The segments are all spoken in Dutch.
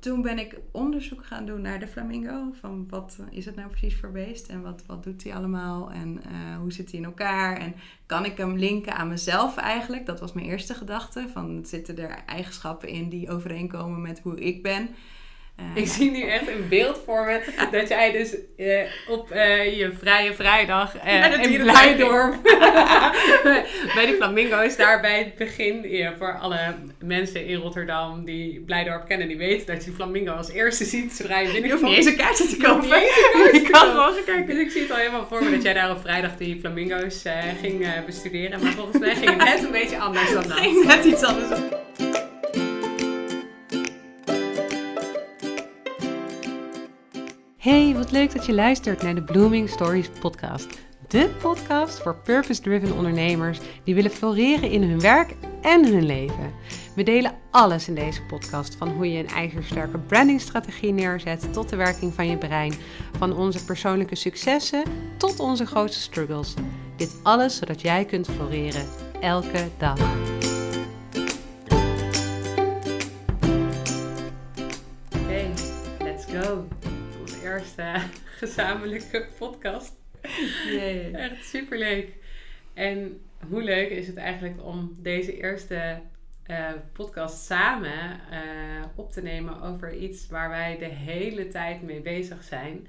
toen ben ik onderzoek gaan doen naar de flamingo. Van wat is het nou precies voor beest en wat, wat doet hij allemaal en uh, hoe zit hij in elkaar? En kan ik hem linken aan mezelf eigenlijk? Dat was mijn eerste gedachte. Van zitten er eigenschappen in die overeenkomen met hoe ik ben? Ik zie nu echt een beeld voor me dat jij dus uh, op uh, je vrije vrijdag uh, in Blijdorp bij die flamingo's daar bij het begin ja, voor alle mensen in Rotterdam die Blijdorp kennen die weten dat je flamingo als eerste ziet zodra je binnenkomt. Je hoeft niet eens een kaartje te kopen. Je kan gewoon kijken. Dus ik zie het al helemaal voor me dat jij daar op vrijdag die flamingo's ging bestuderen maar volgens mij ging het net een beetje anders dan dat. ging net iets anders. Hey, wat leuk dat je luistert naar de Blooming Stories podcast. De podcast voor purpose-driven ondernemers die willen floreren in hun werk en hun leven. We delen alles in deze podcast, van hoe je een ijzersterke brandingstrategie neerzet tot de werking van je brein, van onze persoonlijke successen tot onze grootste struggles. Dit alles zodat jij kunt floreren elke dag. Eerste gezamenlijke podcast. Yay. Echt superleuk. En hoe leuk is het eigenlijk om deze eerste uh, podcast samen uh, op te nemen over iets waar wij de hele tijd mee bezig zijn.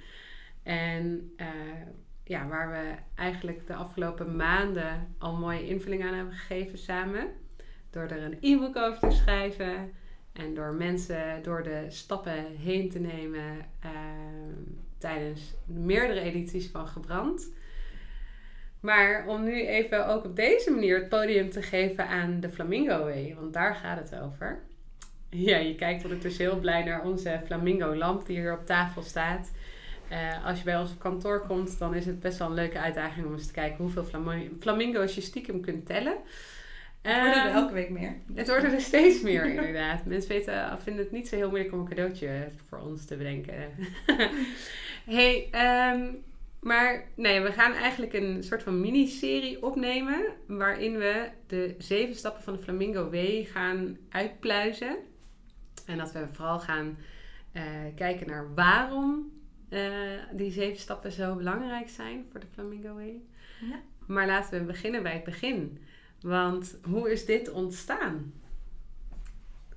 En ja, waar we eigenlijk de afgelopen maanden al mooie invulling aan hebben gegeven samen. Door er een e-book over te schrijven en door mensen door de stappen heen te nemen uh, tijdens meerdere edities van Gebrand. Maar om nu even ook op deze manier het podium te geven aan de Flamingo Way, want daar gaat het over. Ja, je kijkt ondertussen heel blij naar onze Flamingo lamp die hier op tafel staat. Uh, als je bij ons op kantoor komt, dan is het best wel een leuke uitdaging om eens te kijken hoeveel flamingo's je stiekem kunt tellen. Het worden er ehm, elke week meer. Het worden er steeds meer, inderdaad. Mensen weten, vinden het niet zo heel moeilijk om een cadeautje voor ons te bedenken. hey, um, maar nee, we gaan eigenlijk een soort van miniserie opnemen. Waarin we de zeven stappen van de Flamingo W gaan uitpluizen. En dat we vooral gaan uh, kijken naar waarom uh, die zeven stappen zo belangrijk zijn voor de Flamingo W. Ja. Maar laten we beginnen bij het begin. Want hoe is dit ontstaan?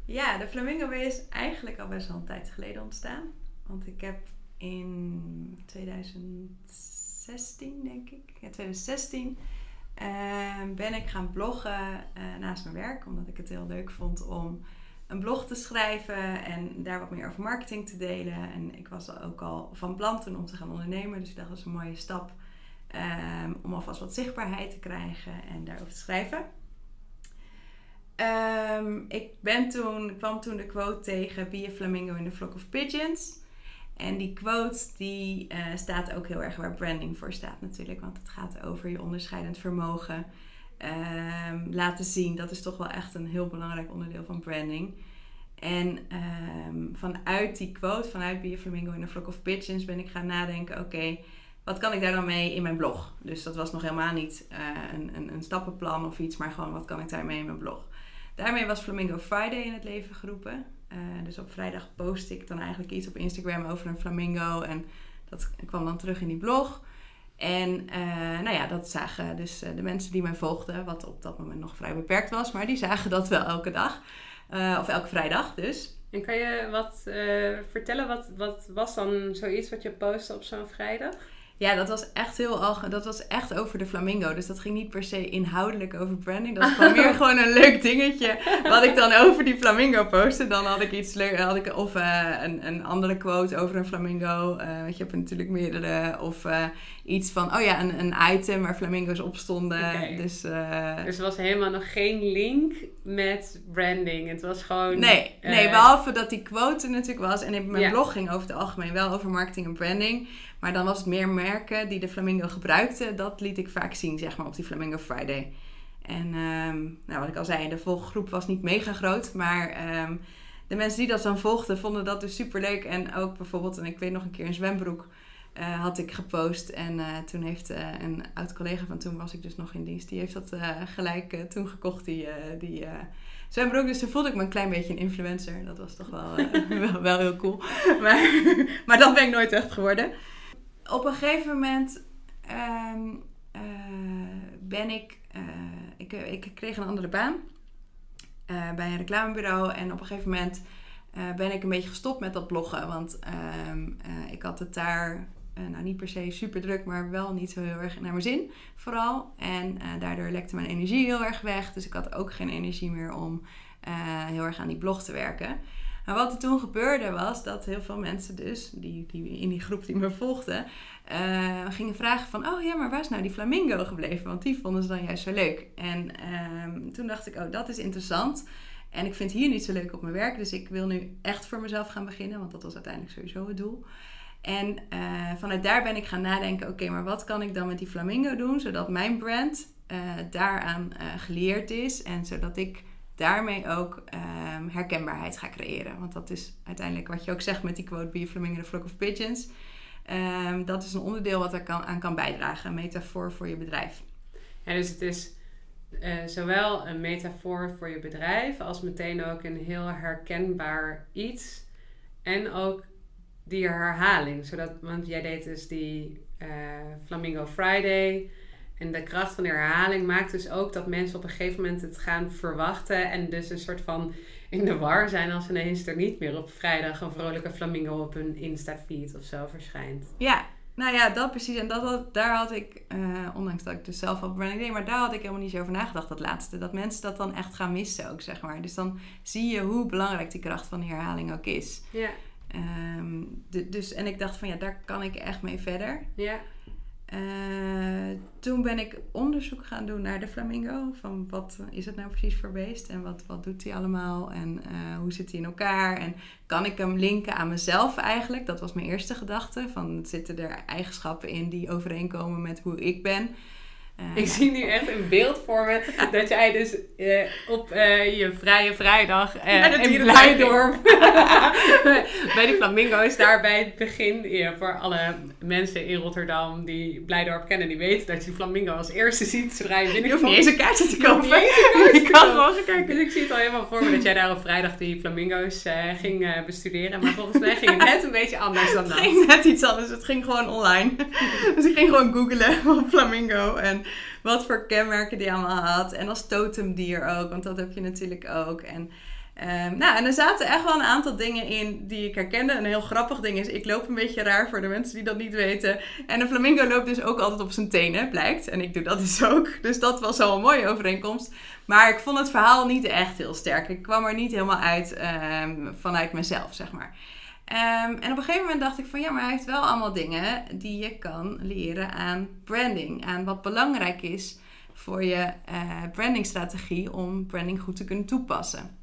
Ja, de Flamingo Way is eigenlijk al best wel een tijd geleden ontstaan. Want ik heb in 2016, denk ik, ja, 2016, uh, ben ik gaan bloggen uh, naast mijn werk. Omdat ik het heel leuk vond om een blog te schrijven en daar wat meer over marketing te delen. En ik was ook al van plan toen om te gaan ondernemen. Dus ik dacht dat is een mooie stap Um, om alvast wat zichtbaarheid te krijgen en daarover te schrijven. Um, ik ben toen, kwam toen de quote tegen Be a flamingo in the flock of pigeons. En die quote die uh, staat ook heel erg waar branding voor staat natuurlijk. Want het gaat over je onderscheidend vermogen. Um, laten zien, dat is toch wel echt een heel belangrijk onderdeel van branding. En vanuit die quote, vanuit Be a flamingo in the flock of pigeons, ben ik gaan nadenken: oké, wat kan ik daar dan mee in mijn blog? Dus dat was nog helemaal niet uh, een, een, een, stappenplan of iets, maar gewoon wat kan ik daarmee in mijn blog? Daarmee was Flamingo Friday in het leven geroepen. Uh, dus op vrijdag post ik dan eigenlijk iets op Instagram over een flamingo en dat kwam dan terug in die blog. En uh, nou ja, dat zagen dus de mensen die mij volgden, wat op dat moment nog vrij beperkt was, maar die zagen dat wel elke dag. of elke vrijdag dus. En kan je wat vertellen, wat, wat was dan zoiets wat je postte op zo'n vrijdag? Ja, dat was echt heel algemeen. Dat was echt over de flamingo. Dus dat ging niet per se inhoudelijk over branding. Dat was gewoon meer gewoon een leuk dingetje. Wat ik dan over die flamingo postte. Dan had ik iets leuk. Had ik, of uh, een, een andere quote over een flamingo. Uh, weet je, heb natuurlijk meerdere. Of uh, iets van, oh ja, een, een item waar flamingo's op stonden. Okay. Dus, dus er was helemaal nog geen link met branding. Het was gewoon... Nee, nee behalve dat die quote natuurlijk was. En mijn ja. blog ging over het algemeen wel over marketing en branding. Maar dan was het meer merken die de Flamingo gebruikten. Dat liet ik vaak zien, zeg maar, op die Flamingo Friday. En um, nou, wat ik al zei, de volggroep was niet mega groot. Maar um, de mensen die dat dan volgden, vonden dat dus super leuk. En ook bijvoorbeeld, en ik weet nog een keer een zwembroek uh, had ik gepost. En uh, toen heeft uh, een oud collega van toen was ik dus nog in dienst. Die heeft dat gelijk toen gekocht, die, die zwembroek. Dus toen voelde ik me een klein beetje een influencer. Dat was toch wel, eh, wel, wel, heel cool. Maar, maar dat ben ik nooit echt geworden. Op een gegeven moment eh, ben ik, uh, ik... Ik kreeg een andere baan bij een reclamebureau. En op een gegeven moment ben ik een beetje gestopt met dat bloggen. Want ehm, ik had het daar nou niet per se super druk, maar wel niet zo heel erg naar mijn zin vooral. En daardoor lekte mijn energie heel erg weg. Dus ik had ook geen energie meer om heel erg aan die blog te werken. Maar wat er toen gebeurde was dat heel veel mensen dus, die, die in die groep die me volgden, gingen vragen van... Oh ja, maar waar is nou die flamingo gebleven? Want die vonden ze dan juist zo leuk. En ehm, toen dacht ik, oh dat is interessant. En ik vind hier niet zo leuk op mijn werk. Dus ik wil nu echt voor mezelf gaan beginnen. Want dat was uiteindelijk sowieso het doel. En uh, vanuit daar ben ik gaan nadenken: oké, maar wat kan ik dan met die flamingo doen, zodat mijn brand uh, daaraan geleerd is en zodat ik daarmee ook um, herkenbaarheid ga creëren. Want dat is uiteindelijk wat je ook zegt met die quote: Be a flamingo in flock of pigeons. Um, dat is een onderdeel wat er kan, aan kan bijdragen, een metafoor voor je bedrijf. Ja, dus het is zowel een metafoor voor je bedrijf als meteen ook een heel herkenbaar iets. En ook die herhaling. Zodat, want jij deed dus die uh, Flamingo Friday. En de kracht van de herhaling maakt dus ook dat mensen op een gegeven moment het gaan verwachten. En dus een soort van in de war zijn als ineens er niet meer op vrijdag een vrolijke flamingo op hun Insta-feed of zo verschijnt. Ja, nou ja, dat precies. En dat, daar had ik, uh, ondanks dat ik dus zelf al branding deed, maar daar had ik helemaal niet zo over nagedacht, dat laatste. Dat mensen dat dan echt gaan missen ook, zeg maar. Dus dan zie je hoe belangrijk die kracht van die herhaling ook is. Ja. Um, de, dus, en ik dacht van ja, daar kan ik echt mee verder. Ja. Uh, toen ben ik onderzoek gaan doen naar de flamingo. Van wat is het nou precies voor beest en wat, wat doet hij allemaal en uh, hoe zit hij in elkaar? En kan ik hem linken aan mezelf eigenlijk? Dat was mijn eerste gedachte. Van zitten er eigenschappen in die overeenkomen met hoe ik ben? Uh, ik zie nu echt een beeld voor me dat jij dus uh, op uh, je vrije vrijdag in Blijdorp bij die flamingo's daar bij het begin ja, voor alle mensen in Rotterdam die Blijdorp kennen die weten dat je flamingo als eerste ziet zodra je binnenkomt. Je hoeft niet eens een kaartje te kopen. Je kan gewoon kijken. Dus ik zie het al helemaal voor me dat jij daar op vrijdag die flamingo's ging bestuderen. Maar volgens mij ging het net een beetje anders dan dat. Het ging net iets anders. Het ging gewoon online. dus ik ging gewoon googlen op flamingo en wat voor kenmerken die allemaal had. En als totemdier ook, want dat heb je natuurlijk ook. En, um, nou, en er zaten echt wel een aantal dingen in die ik herkende. Een heel grappig ding is, ik loop een beetje raar voor de mensen die dat niet weten. En een flamingo loopt dus ook altijd op zijn tenen, blijkt. En ik doe dat dus ook. Dus dat was wel een mooie overeenkomst. Maar ik vond het verhaal niet echt heel sterk. Ik kwam er niet helemaal uit um, vanuit mezelf, zeg maar. Um, en op een gegeven moment dacht ik van ja, maar hij heeft wel allemaal dingen die je kan leren aan branding. Aan wat belangrijk is voor je uh, brandingstrategie om branding goed te kunnen toepassen.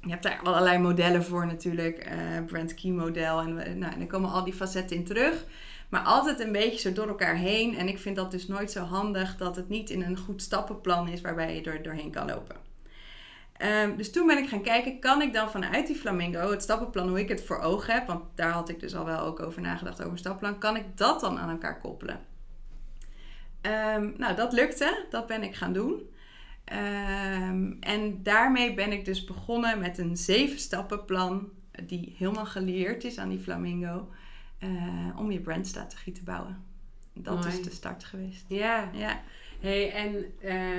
Je hebt daar allerlei modellen voor natuurlijk, uh, brand key model en, nou, en er komen al die facetten in terug. Maar altijd een beetje zo door elkaar heen. En ik vind dat dus nooit zo handig dat het niet in een goed stappenplan is waarbij je er doorheen kan lopen. Um, dus toen ben ik gaan kijken, kan ik dan vanuit die flamingo, het stappenplan, hoe ik het voor ogen heb, want daar had ik dus al wel ook over nagedacht over een stappenplan, kan ik dat dan aan elkaar koppelen? Um, nou, dat lukte, dat ben ik gaan doen. Um, en daarmee ben ik dus begonnen met een zeven stappenplan, die helemaal geleerd is aan die flamingo, uh, om je brandstrategie te bouwen. Dat Mooi. is de start geweest. Ja. ja hey, en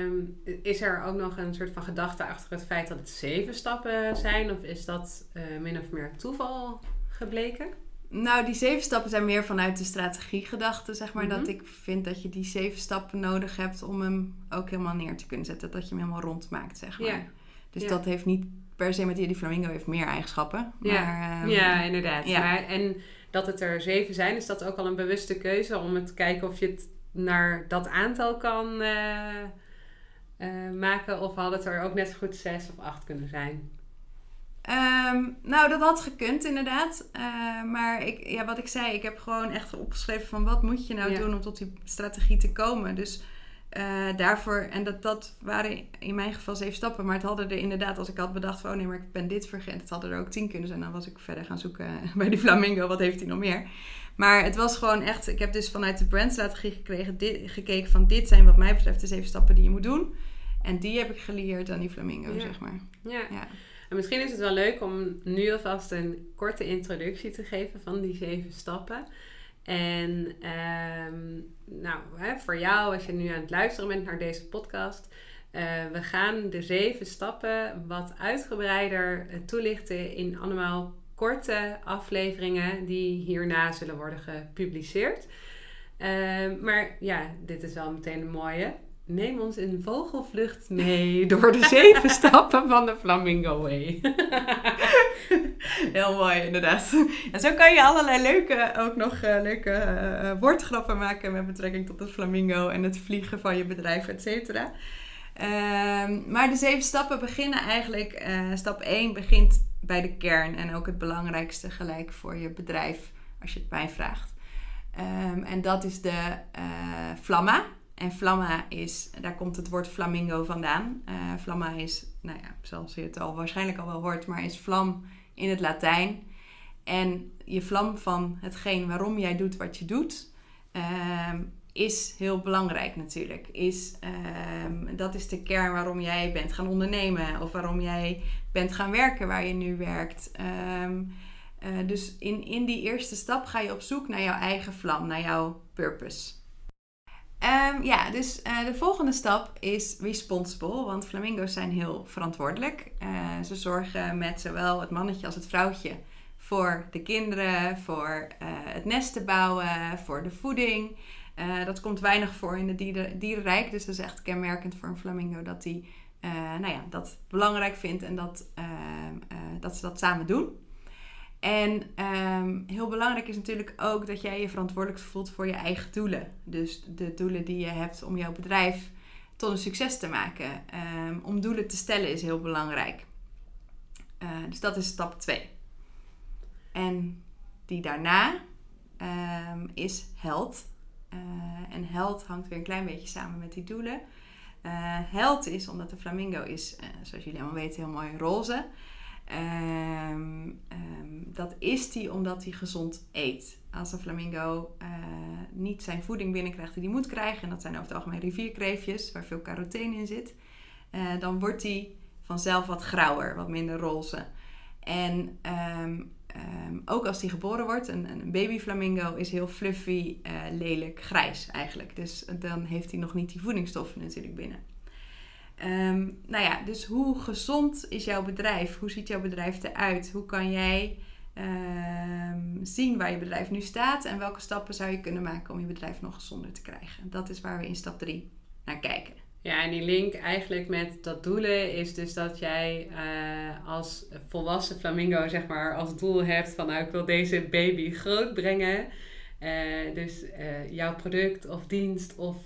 um, is er ook nog een soort van gedachte achter het feit dat het zeven stappen zijn? Of is dat uh, min of meer toeval gebleken? Nou, die zeven stappen zijn meer vanuit de strategiegedachte, zeg maar. Mm -hmm. Dat ik vind dat je die zeven stappen nodig hebt om hem ook helemaal neer te kunnen zetten. Dat je hem helemaal rond maakt, zeg maar. Dus dat heeft niet per se met die, die flamingo heeft meer eigenschappen. Maar, ja. Um, ja, inderdaad. Ja. Maar, en dat het er zeven zijn, is dat ook al een bewuste keuze om te kijken of je het naar dat aantal kan uh, uh, maken? Of had het er ook net zo goed zes of acht kunnen zijn? Um, nou, dat had gekund inderdaad. Uh, maar ik, ja, wat ik zei, ik heb gewoon echt opgeschreven van wat moet je nou ja. doen om tot die strategie te komen. Dus daarvoor, en dat, dat waren in mijn geval zeven stappen. Maar het hadden er inderdaad, als ik had bedacht van oh nee, maar ik ben dit vergeten. Het hadden er ook tien kunnen zijn. Dan was ik verder gaan zoeken bij die flamingo, wat heeft hij nog meer? Maar het was gewoon echt, ik heb dus vanuit de brandstrategie gekregen, dit, gekeken van dit zijn wat mij betreft de zeven stappen die je moet doen. En die heb ik geleerd aan die flamingo, Ja. zeg maar. Ja. Ja. En misschien is het wel leuk om nu alvast een korte introductie te geven van die zeven stappen. En ehm, nou, hè, voor jou, als je nu aan het luisteren bent naar deze podcast, eh, we gaan de zeven stappen wat uitgebreider toelichten in allemaal korte afleveringen die hierna zullen worden gepubliceerd. Ehm, maar ja, dit is wel meteen een mooie. Neem ons in vogelvlucht mee door de zeven stappen van de Flamingo Way. Heel mooi, inderdaad. En zo kan je allerlei leuke, ook nog eh, leuke eh, eh, woordgrappen maken met betrekking tot het flamingo en het vliegen van je bedrijf, et cetera. Ehm, maar de zeven stappen beginnen eigenlijk, stap 1 begint bij de kern en ook het belangrijkste gelijk voor je bedrijf, als je het mij vraagt. Ehm, en dat is de eh, flamma. En flamma is, daar komt het woord flamingo vandaan. Eh, flamma is, nou ja, zoals je het al waarschijnlijk al wel hoort, maar is vlam in het Latijn. En je vlam van hetgeen waarom jij doet wat je doet, ehm, is heel belangrijk natuurlijk. Is, ehm, dat is de kern waarom jij bent gaan ondernemen of waarom jij bent gaan werken waar je nu werkt. Ehm, eh, dus in, in die eerste stap ga je op zoek naar jouw eigen vlam, naar jouw purpose. Ehm, ja, dus eh, de volgende stap is responsible, want flamingo's zijn heel verantwoordelijk. Eh, ze zorgen met zowel het mannetje als het vrouwtje voor de kinderen, voor het nest te bouwen, voor de voeding. Eh, dat komt weinig voor in het dieren, dierenrijk, dus dat is echt kenmerkend voor een flamingo dat hij eh, nou ja, dat belangrijk vindt en dat, eh, dat ze dat samen doen. En ehm, heel belangrijk is natuurlijk ook dat jij je verantwoordelijk voelt voor je eigen doelen. Dus de doelen die je hebt om jouw bedrijf tot een succes te maken. Ehm, om doelen te stellen is heel belangrijk. Dus dat is stap 2. En die daarna ehm, is held. Eh, en held hangt weer een klein beetje samen met die doelen. Eh, held is, omdat de flamingo is, eh, zoals jullie allemaal weten, heel mooi roze. Ehm, dat is die omdat hij gezond eet. Als een flamingo niet zijn voeding binnenkrijgt die hij moet krijgen, en dat zijn over het algemeen rivierkreefjes waar veel carotene in zit, dan wordt hij vanzelf wat grauwer, wat minder roze. En ehm, ehm, ook als hij geboren wordt, een, een baby flamingo is heel fluffy, eh, lelijk, grijs eigenlijk. Dus dan heeft hij nog niet die voedingsstoffen natuurlijk binnen. Ehm, nou ja, dus hoe gezond is jouw bedrijf? Hoe ziet jouw bedrijf eruit? Hoe kan jij ehm, zien waar je bedrijf nu staat? En welke stappen zou je kunnen maken om je bedrijf nog gezonder te krijgen? Dat is waar we in stap 3 naar kijken. Ja, en die link eigenlijk met dat doelen is dus dat jij eh, als volwassen flamingo zeg maar als doel hebt van nou ik wil deze baby groot brengen. Eh, dus eh, jouw product of dienst of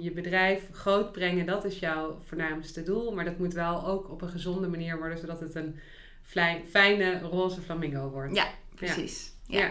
je bedrijf groot brengen, dat is jouw voornaamste doel. Maar dat moet wel ook op een gezonde manier worden, zodat het een fijne roze flamingo wordt. Ja, precies. Ja, Ja.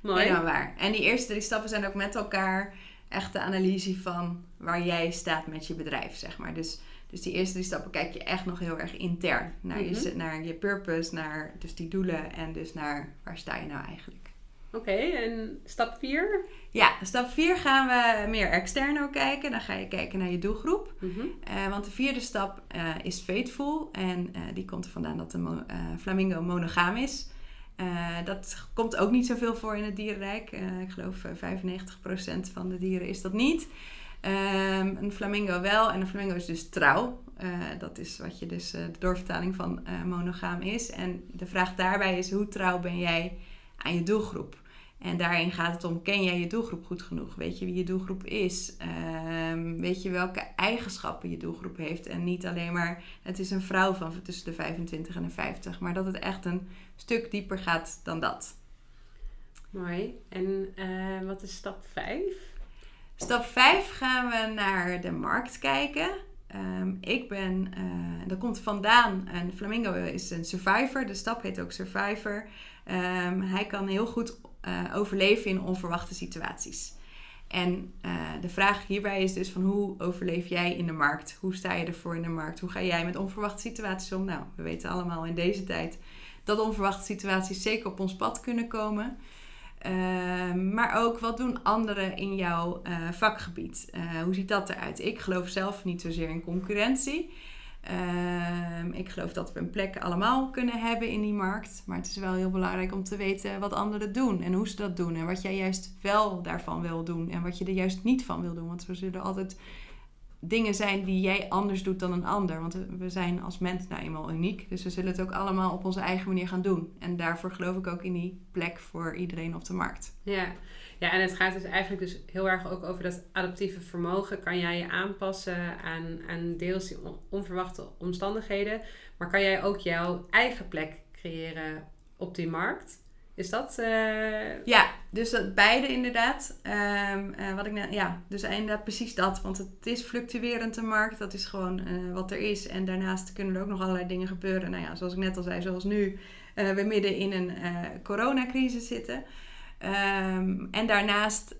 Mooi. helemaal waar. En die eerste drie stappen zijn ook met elkaar echt de analyse van waar jij staat met je bedrijf, zeg maar. Dus, dus die eerste drie stappen kijk je echt nog heel erg intern. Naar, Mhm. je, naar je purpose, naar dus die doelen en dus naar waar sta je nou eigenlijk. Oké, en stap 4? Ja, stap 4 gaan we meer extern ook kijken. Dan ga je kijken naar je doelgroep. Mhm. Eh, want de vierde stap eh, is faithful. En eh, die komt er vandaan dat de mo- flamingo monogaam is. Eh, dat komt ook niet zoveel voor in het dierenrijk. Eh, ik geloof eh, 95% van de dieren is dat niet. Ehm, een flamingo wel. En een flamingo is dus trouw. Eh, dat is wat je dus eh, de doorvertaling van eh, monogaam is. En de vraag daarbij is hoe trouw ben jij aan je doelgroep? En daarin gaat het om, ken jij je doelgroep goed genoeg? Weet je wie je doelgroep is? Ehm, weet je welke eigenschappen je doelgroep heeft? En niet alleen maar, het is een vrouw van tussen de 25 en de 50. Maar dat het echt een stuk dieper gaat dan dat. Mooi. En eh, wat is stap 5? Stap 5 gaan we naar de markt kijken. Ehm, ik ben, eh dat komt vandaan, een flamingo is een survivor. De stap heet ook survivor. Ehm, hij kan heel goed eh, overleven in onverwachte situaties. En eh, de vraag hierbij is dus van hoe overleef jij in de markt? Hoe sta je ervoor in de markt? Hoe ga jij met onverwachte situaties om? Nou, we weten allemaal in deze tijd dat onverwachte situaties zeker op ons pad kunnen komen. Ehm, maar ook wat doen anderen in jouw eh, vakgebied? Eh, hoe ziet dat eruit? Ik geloof zelf niet zozeer in concurrentie. Ehm, ik geloof dat we een plek allemaal kunnen hebben in die markt. Maar het is wel heel belangrijk om te weten wat anderen doen en hoe ze dat doen. En wat jij juist wel daarvan wil doen en wat je er juist niet van wil doen. Want we zullen altijd dingen zijn die jij anders doet dan een ander. Want we zijn als mens nou eenmaal uniek. Dus we zullen het ook allemaal op onze eigen manier gaan doen. En daarvoor geloof ik ook in die plek voor iedereen op de markt. Ja. Ja, en het gaat dus eigenlijk dus heel erg ook over dat adaptieve vermogen. Kan jij je aanpassen aan, aan deels die onverwachte omstandigheden. Maar kan jij ook jouw eigen plek creëren op die markt? Is dat... Uh... Ja, dus dat beide inderdaad. Um, uh, wat ik net, ja, dus inderdaad precies dat. Want het is fluctuerend de markt. Dat is gewoon uh, wat er is. En daarnaast kunnen er ook nog allerlei dingen gebeuren. Nou ja, zoals ik net al zei, zoals nu we midden in een coronacrisis zitten. Um, en daarnaast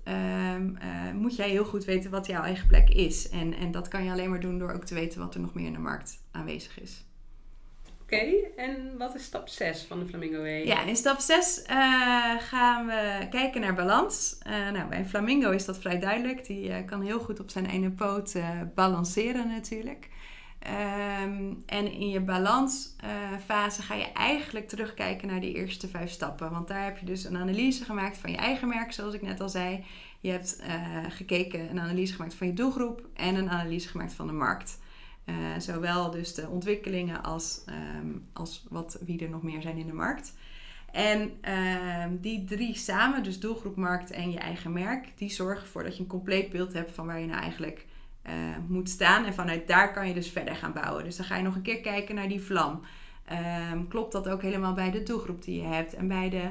um, moet jij heel goed weten wat jouw eigen plek is. En, en dat kan je alleen maar doen door ook te weten wat er nog meer in de markt aanwezig is. Oké, en wat is stap 6 van de Flamingo Way? Ja, in stap 6 uh, eh, gaan we kijken naar balans. Uh, nou, bij een flamingo is dat vrij duidelijk. Die uh, kan heel goed op zijn ene poot balanceren natuurlijk. Um, en in je balansfase ga je eigenlijk terugkijken naar die eerste vijf stappen. Want daar heb je dus een analyse gemaakt van je eigen merk, zoals ik net al zei. Je hebt gekeken, een analyse gemaakt van je doelgroep en een analyse gemaakt van de markt. Uh, zowel dus de ontwikkelingen als, um, als wat, wie er nog meer zijn in de markt. En uh, die drie samen, dus doelgroep, markt en je eigen merk, die zorgen ervoor dat je een compleet beeld hebt van waar je nou eigenlijk uh, moet staan. En vanuit daar kan je dus verder gaan bouwen. Dus dan ga je nog een keer kijken naar die vlam. Um, klopt dat ook helemaal bij de doelgroep die je hebt en bij de,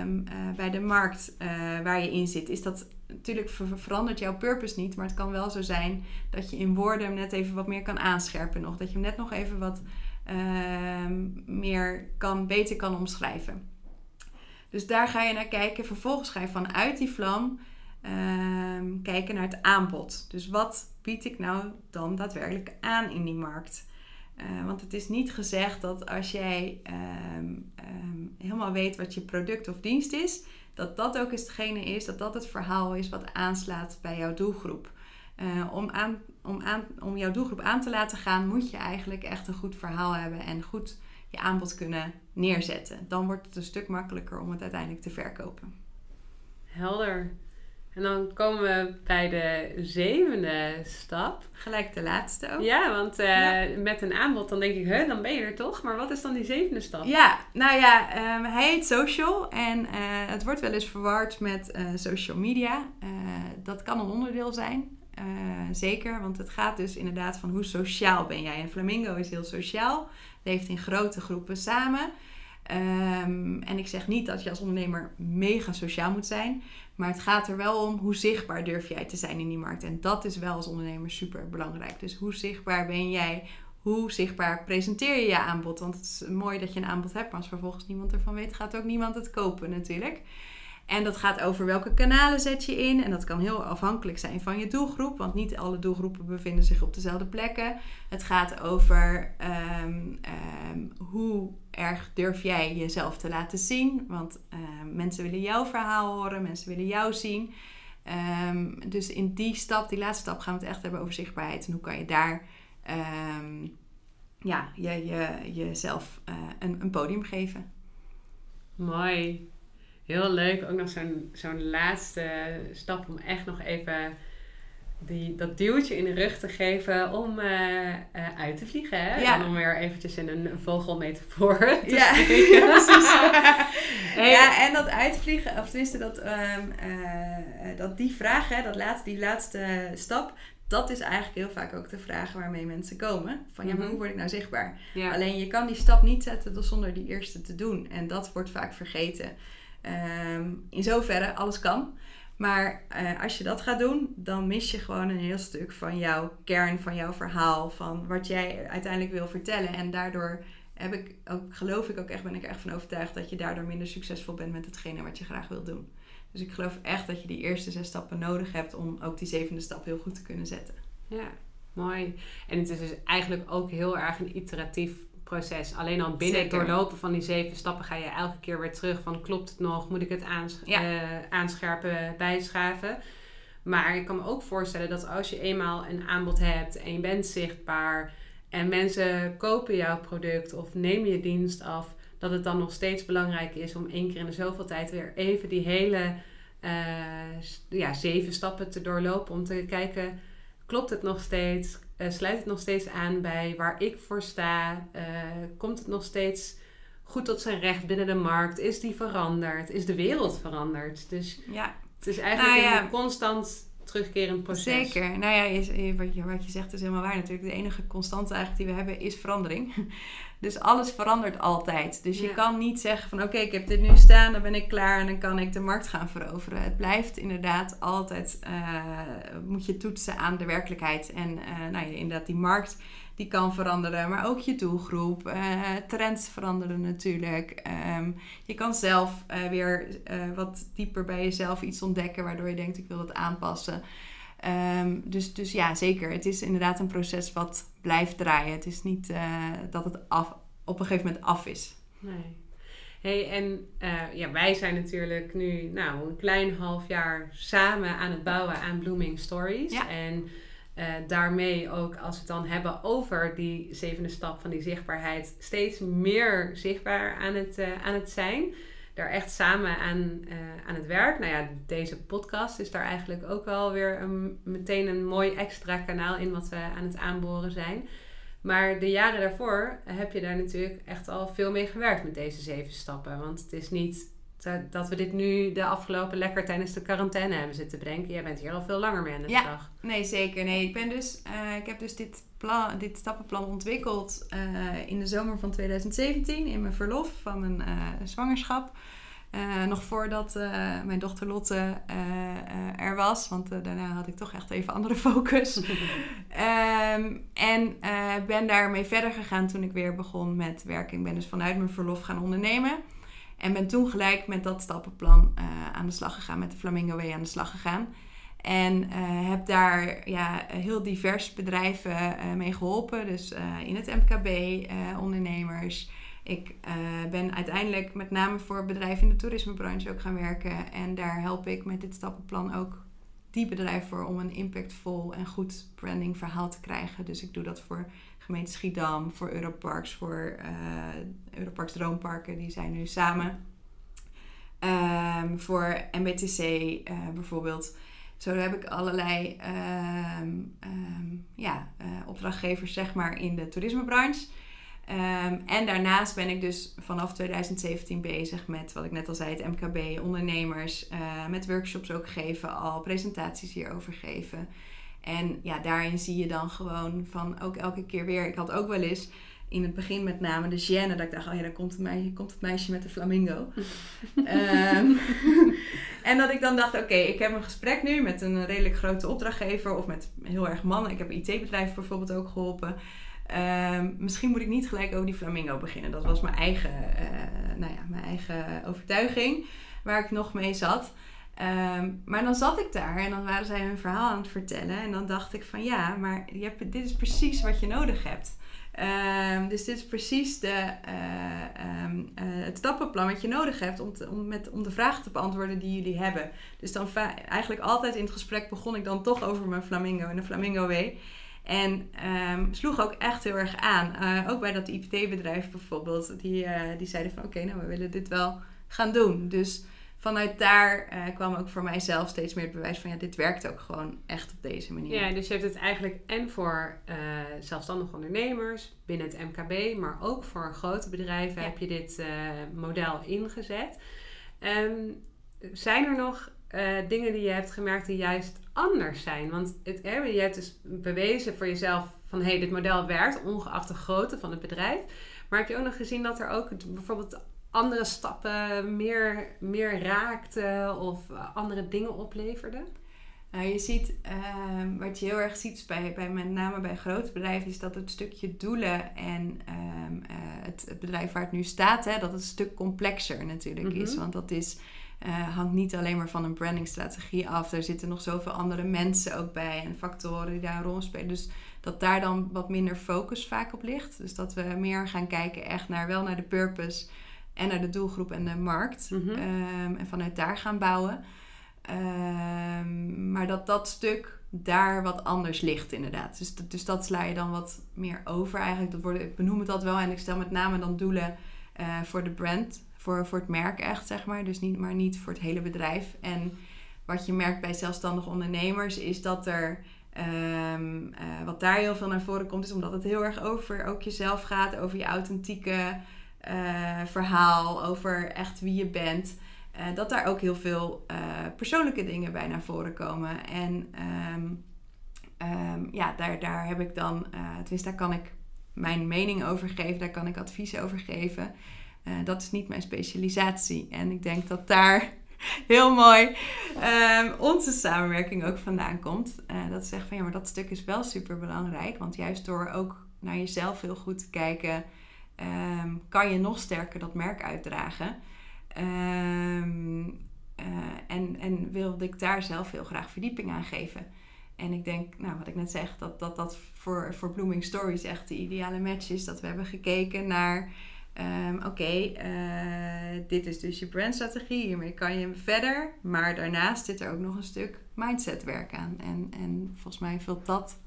um, bij de markt waar je in zit? Is dat natuurlijk verandert jouw purpose niet, maar het kan wel zo zijn dat je in woorden hem net even wat meer kan aanscherpen nog. Dat je hem net nog even wat uh, meer kan, beter kan omschrijven. Dus daar ga je naar kijken. Vervolgens ga je vanuit die vlam uh, kijken naar het aanbod. Dus wat bied ik nou dan daadwerkelijk aan in die markt? Uh, want het is niet gezegd dat als jij um, helemaal weet wat je product of dienst is, dat dat ook eens hetgene is, dat dat het verhaal is wat aanslaat bij jouw doelgroep. Uh, om, om, om jouw doelgroep aan te laten gaan, moet je eigenlijk echt een goed verhaal hebben en goed je aanbod kunnen neerzetten. Dan wordt het een stuk makkelijker om het uiteindelijk te verkopen. Helder. En dan komen we bij de zevende stap. Gelijk de laatste ook. Ja, want uh, met een aanbod dan denk ik, hè, dan ben je er toch. Maar wat is dan die zevende stap? Ja, nou ja, um, hij heet social. En uh, het wordt wel eens verward met uh, social media. dat kan een onderdeel zijn. zeker, want het gaat dus inderdaad van hoe sociaal ben jij. En Flamingo is heel sociaal. Leeft in grote groepen samen. Um, en ik zeg niet dat je als ondernemer mega sociaal moet zijn. Maar het gaat er wel om hoe zichtbaar durf jij te zijn in die markt. En dat is wel als ondernemer super belangrijk. Dus hoe zichtbaar ben jij? Hoe zichtbaar presenteer je je aanbod? Want het is mooi dat je een aanbod hebt, maar als vervolgens niemand ervan weet, gaat ook niemand het kopen natuurlijk. En dat gaat over welke kanalen zet je in. En dat kan heel afhankelijk zijn van je doelgroep, want niet alle doelgroepen bevinden zich op dezelfde plekken. Het gaat over um, um, hoe erg durf jij jezelf te laten zien. Want um, mensen willen jouw verhaal horen, mensen willen jou zien. dus in die stap, die laatste stap, gaan we het echt hebben over zichtbaarheid. En hoe kan je daar ja, je, je, jezelf uh, een, een podium geven. Mooi. Heel leuk. Ook nog zo'n zo'n laatste stap om echt nog even die, dat duwtje in de rug te geven om uh, uh, uit te vliegen. Hè? Ja. En om weer eventjes in een vogelmetafoor te ja. hey. Ja, en dat uitvliegen, of tenminste dat, um, uh, dat die vraag, hè, dat laatste, die laatste stap, dat is eigenlijk heel vaak ook de vraag waarmee mensen komen. Van ja, maar mhm. hoe word ik nou zichtbaar? Ja. Alleen je kan die stap niet zetten zonder die eerste te doen. En dat wordt vaak vergeten. Um, in zoverre, alles kan. Maar uh, als je dat gaat doen, dan mis je gewoon een heel stuk van jouw kern, van jouw verhaal, van wat jij uiteindelijk wil vertellen. En daardoor heb ik ook, geloof ik ook echt, ben ik echt van overtuigd dat je daardoor minder succesvol bent met hetgene wat je graag wil doen. Dus ik geloof echt dat je die eerste zes stappen nodig hebt om ook die zevende stap heel goed te kunnen zetten. Ja, mooi. En het is dus eigenlijk ook heel erg een iteratief proces. Alleen al binnen Zeker. het doorlopen van die zeven stappen ga je elke keer weer terug van klopt het nog? Moet ik het Ja. eh, aanscherpen, bijschaven? Maar ik kan me ook voorstellen dat als je eenmaal een aanbod hebt en je bent zichtbaar en mensen kopen jouw product of nemen je dienst af, dat het dan nog steeds belangrijk is om één keer in de zoveel tijd weer even die hele eh, ja, zeven stappen te doorlopen om te kijken, klopt het nog steeds? Eh, sluit het nog steeds aan bij waar ik voor sta? Eh, komt het nog steeds goed tot zijn recht binnen de markt? Is die veranderd? Is de wereld veranderd? Dus Ja, het is eigenlijk Nou ja. een constant terugkerend proces. Zeker. Nou ja, je, wat, je, wat je zegt is helemaal waar natuurlijk. De enige constante eigenlijk die we hebben is verandering. Dus alles verandert altijd. Dus je Ja. kan niet zeggen van oké, ik heb dit nu staan, dan ben ik klaar en dan kan ik de markt gaan veroveren. Het blijft inderdaad altijd, eh, moet je toetsen aan de werkelijkheid. En eh, nou inderdaad die markt die kan veranderen, maar ook je doelgroep. eh, trends veranderen natuurlijk. Ehm, je kan zelf eh, weer eh, wat dieper bij jezelf iets ontdekken waardoor je denkt ik wil dat aanpassen. Ehm, dus, dus ja, zeker. Het is inderdaad een proces wat blijft draaien. Het is niet dat het af, op een gegeven moment af is. Nee. Hey, en ja, wij zijn natuurlijk nu nou, een klein half jaar samen aan het bouwen aan Blooming Stories. Ja. En eh, daarmee ook, als we het dan hebben over die zevende stap van die zichtbaarheid, steeds meer zichtbaar aan het, eh, aan het zijn. Daar echt samen aan, eh, aan het werk. Nou ja, deze podcast is daar eigenlijk ook wel weer een, meteen een mooi extra kanaal in wat we aan het aanboren zijn. Maar de jaren daarvoor heb je daar natuurlijk echt al veel mee gewerkt met deze zeven stappen. Want het is niet dat- dat we dit nu de afgelopen lekker tijdens de quarantaine hebben zitten bedenken. Jij bent hier al veel langer mee aan de Ja. slag. Nee, zeker. Nee, ik, ben dus, eh, ik heb dus dit, plan, dit stappenplan ontwikkeld eh, in de zomer van 2017 in mijn verlof van mijn eh, zwangerschap. Eh, nog voordat eh, mijn dochter Lotte eh, eh, er was, want eh, daarna had ik toch echt even andere focus. Ehm, en eh, ben daarmee verder gegaan toen ik weer begon met werken. Ik ben dus vanuit mijn verlof gaan ondernemen. En ben toen gelijk met dat stappenplan eh, aan de slag gegaan, met de Flamingo Way aan de slag gegaan. En eh, heb daar ja, heel divers bedrijven eh, mee geholpen. Dus in het MKB, ondernemers. Ik ben uiteindelijk met name voor bedrijven in de toerismebranche ook gaan werken. En daar help ik met dit stappenplan ook die bedrijven voor om een impactvol en goed branding verhaal te krijgen. Dus ik doe dat voor gemeente Schiedam, voor Europarks, voor eh Europarks Droomparken. Die zijn nu samen. Ehm, voor MBTC eh, bijvoorbeeld. Zo heb ik allerlei ehm, ehm, ja, eh, opdrachtgevers zeg maar, in de toerismebranche. En daarnaast ben ik dus vanaf 2017 bezig met, wat ik net al zei, het MKB, ondernemers, met workshops ook geven, al presentaties hierover geven. En ja, daarin zie je dan gewoon van ook elke keer weer. Ik had ook wel eens in het begin met name de gêne dat ik dacht, oh ja, daar komt het meisje, komt het meisje met de flamingo. Ehm, en dat ik dan dacht, oké, ik heb een gesprek nu met een redelijk grote opdrachtgever of met heel erg mannen. Ik heb een IT-bedrijf bijvoorbeeld ook geholpen. Ehm, misschien moet ik niet gelijk over die flamingo beginnen. Dat was mijn eigen, eh, nou ja, mijn eigen overtuiging waar ik nog mee zat. Ehm, maar dan zat ik daar en dan waren zij hun verhaal aan het vertellen. En dan dacht ik van ja, maar je hebt, dit is precies wat je nodig hebt. Ehm, dus dit is precies de, eh, ehm, eh, het stappenplan wat je nodig hebt om, om, met, om de vragen te beantwoorden die jullie hebben. Dus dan eigenlijk altijd in het gesprek begon ik dan toch over mijn flamingo en de flamingo way. En sloeg ook echt heel erg aan. Eh, ook bij dat IT-bedrijf bijvoorbeeld. Die, die zeiden van oké, nou we willen dit wel gaan doen. Dus vanuit daar eh, kwam ook voor mijzelf steeds meer het bewijs van ja, dit werkt ook gewoon echt op deze manier. Ja, dus je hebt het eigenlijk en voor eh, zelfstandige ondernemers binnen het MKB, maar ook voor grote bedrijven Ja. heb je dit eh, model ingezet. Ehm, zijn er nog dingen die je hebt gemerkt die juist anders zijn? Want het, je hebt dus bewezen voor jezelf van hé, hey, dit model werkt, ongeacht de grootte van het bedrijf. Maar heb je ook nog gezien dat er ook bijvoorbeeld andere stappen meer, meer raakten of eh, andere dingen opleverden? Nou, je ziet, ehm, wat je heel erg ziet bij, bij met name bij grote bedrijven, is dat het stukje doelen en ehm, eh, het, het bedrijf waar het nu staat, hè, dat het een stuk complexer natuurlijk is. Mhm. Want dat is, eh, hangt niet alleen maar van een brandingstrategie af. Er zitten nog zoveel andere mensen ook bij en factoren die daar een rol spelen. Dus dat daar dan wat minder focus vaak op ligt. Dus dat we meer gaan kijken echt naar wel naar de purpose en naar de doelgroep en de markt. Mhm. Ehm, en vanuit daar gaan bouwen. Ehm, maar dat dat stuk daar wat anders ligt inderdaad. Dus, dus dat sla je dan wat meer over eigenlijk. Dat worden, ik benoem het dat wel en ik stel met name dan doelen eh, voor de brand. Voor, voor het merk echt, zeg maar. Dus niet, maar niet voor het hele bedrijf. En wat je merkt bij zelfstandige ondernemers is dat er... ehm, eh, wat daar heel veel naar voren komt, is omdat het heel erg over ook jezelf gaat, over je authentieke eh, verhaal, over echt wie je bent. eh, dat daar ook heel veel eh, persoonlijke dingen bij naar voren komen. En ehm, ehm, ja, daar, daar heb ik dan, tenminste, daar kan ik mijn mening over geven, daar kan ik advies over geven. Dat is niet mijn specialisatie. En ik denk dat daar heel mooi ehm, onze samenwerking ook vandaan komt. Dat zegt van ja, maar dat stuk is wel super belangrijk. Want juist door ook naar jezelf heel goed te kijken, ehm, kan je nog sterker dat merk uitdragen. Ehm, eh, en, en wilde ik daar zelf heel graag verdieping aan geven. En ik denk, nou, wat ik net zeg, dat dat, dat voor, voor Blooming Stories echt de ideale match is. Dat we hebben gekeken naar, ehm, oké, eh, dit is dus je brandstrategie, hiermee kan je verder. Maar daarnaast zit er ook nog een stuk mindsetwerk aan. En, en volgens mij vult dat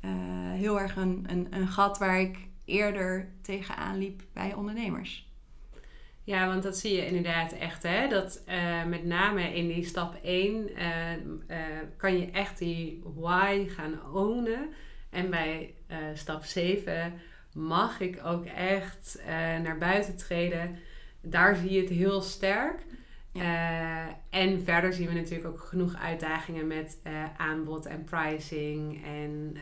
eh, heel erg een, een, een gat waar ik eerder tegenaan liep bij ondernemers. Ja, want dat zie je inderdaad echt. Hè? Dat eh, met name in die stap 1 eh, eh, kan je echt die why gaan ownen. En bij stap 7 mag ik ook echt naar buiten treden. Daar zie je het heel sterk. En verder zien we natuurlijk ook genoeg uitdagingen met aanbod en pricing. En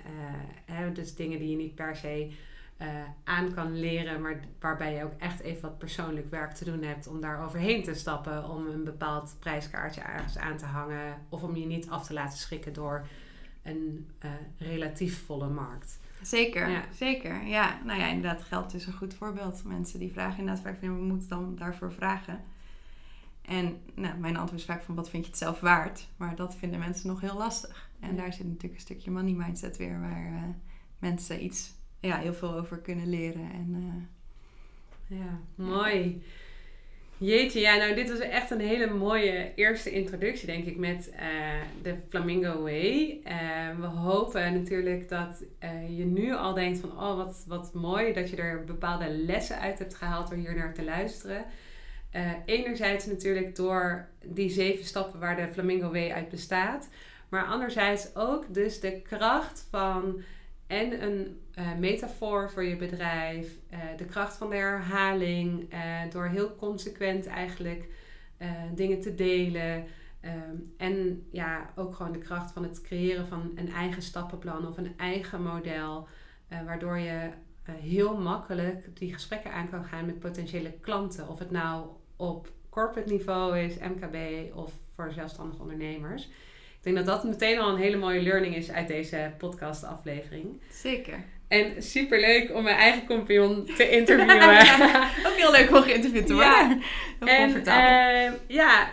dus dingen die je niet per se eh, aan kan leren, maar waarbij je ook echt even wat persoonlijk werk te doen hebt om daar overheen te stappen, om een bepaald prijskaartje ergens aan te hangen of om je niet af te laten schrikken door een eh, relatief volle markt. Zeker, Ja. zeker. Ja, nou ja, inderdaad, geld is een goed voorbeeld. Mensen die vragen inderdaad vaak van, we moeten dan daarvoor vragen. En nou, mijn antwoord is vaak van, wat vind je het zelf waard? Maar dat vinden mensen nog heel lastig. En Ja. daar zit natuurlijk een stukje money mindset weer, waar eh, mensen iets, ja, heel veel over kunnen leren. En eh, Ja, mooi. Jeetje, ja, nou dit was echt een hele mooie eerste introductie, denk ik, met eh, de Flamingo Way. Eh, we hopen natuurlijk dat je nu al denkt van, oh wat, wat mooi dat je er bepaalde lessen uit hebt gehaald door hier naar te luisteren. Enerzijds natuurlijk door die zeven stappen waar de Flamingo Way uit bestaat. Maar anderzijds ook dus de kracht van en een eh, metafoor voor je bedrijf. eh, de kracht van de herhaling. eh, door heel consequent eigenlijk dingen te delen. ehm, en ja, ook gewoon de kracht van het creëren van een eigen stappenplan of een eigen model. waardoor je heel makkelijk die gesprekken aan kan gaan met potentiële klanten. Of het nou op corporate niveau is, MKB of voor zelfstandige ondernemers. Ik denk dat dat meteen al een hele mooie learning is uit deze podcast aflevering. zeker. En super leuk om mijn eigen compagnon te interviewen. Ja, ook heel leuk om geïnterviewd te worden. Ja. Heel En comfortabel. eh, ja,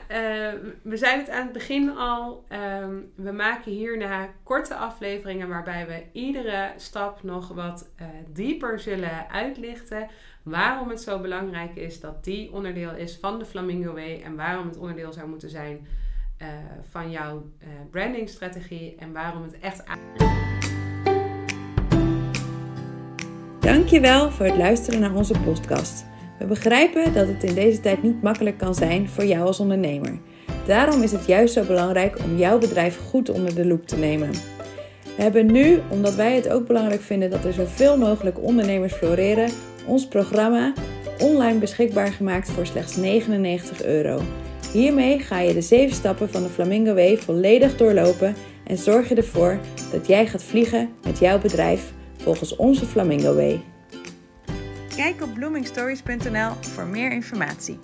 we zeiden het aan het begin al. ehm, we maken hierna korte afleveringen waarbij we iedere stap nog wat eh, dieper zullen uitlichten. Waarom het zo belangrijk is dat die onderdeel is van de Flamingo Way. En waarom het onderdeel zou moeten zijn eh, van jouw eh, brandingstrategie. En waarom het echt Dankjewel voor het luisteren naar onze podcast. We begrijpen dat het in deze tijd niet makkelijk kan zijn voor jou als ondernemer. Daarom is het juist zo belangrijk om jouw bedrijf goed onder de loep te nemen. We hebben nu, omdat wij het ook belangrijk vinden dat er zoveel mogelijk ondernemers floreren, ons programma online beschikbaar gemaakt voor slechts 99 euro. Hiermee ga je de 7 stappen van de Flamingo Way volledig doorlopen en zorg je ervoor dat jij gaat vliegen met jouw bedrijf volgens onze Flamingo Way. Kijk op bloomingstories.nl voor meer informatie.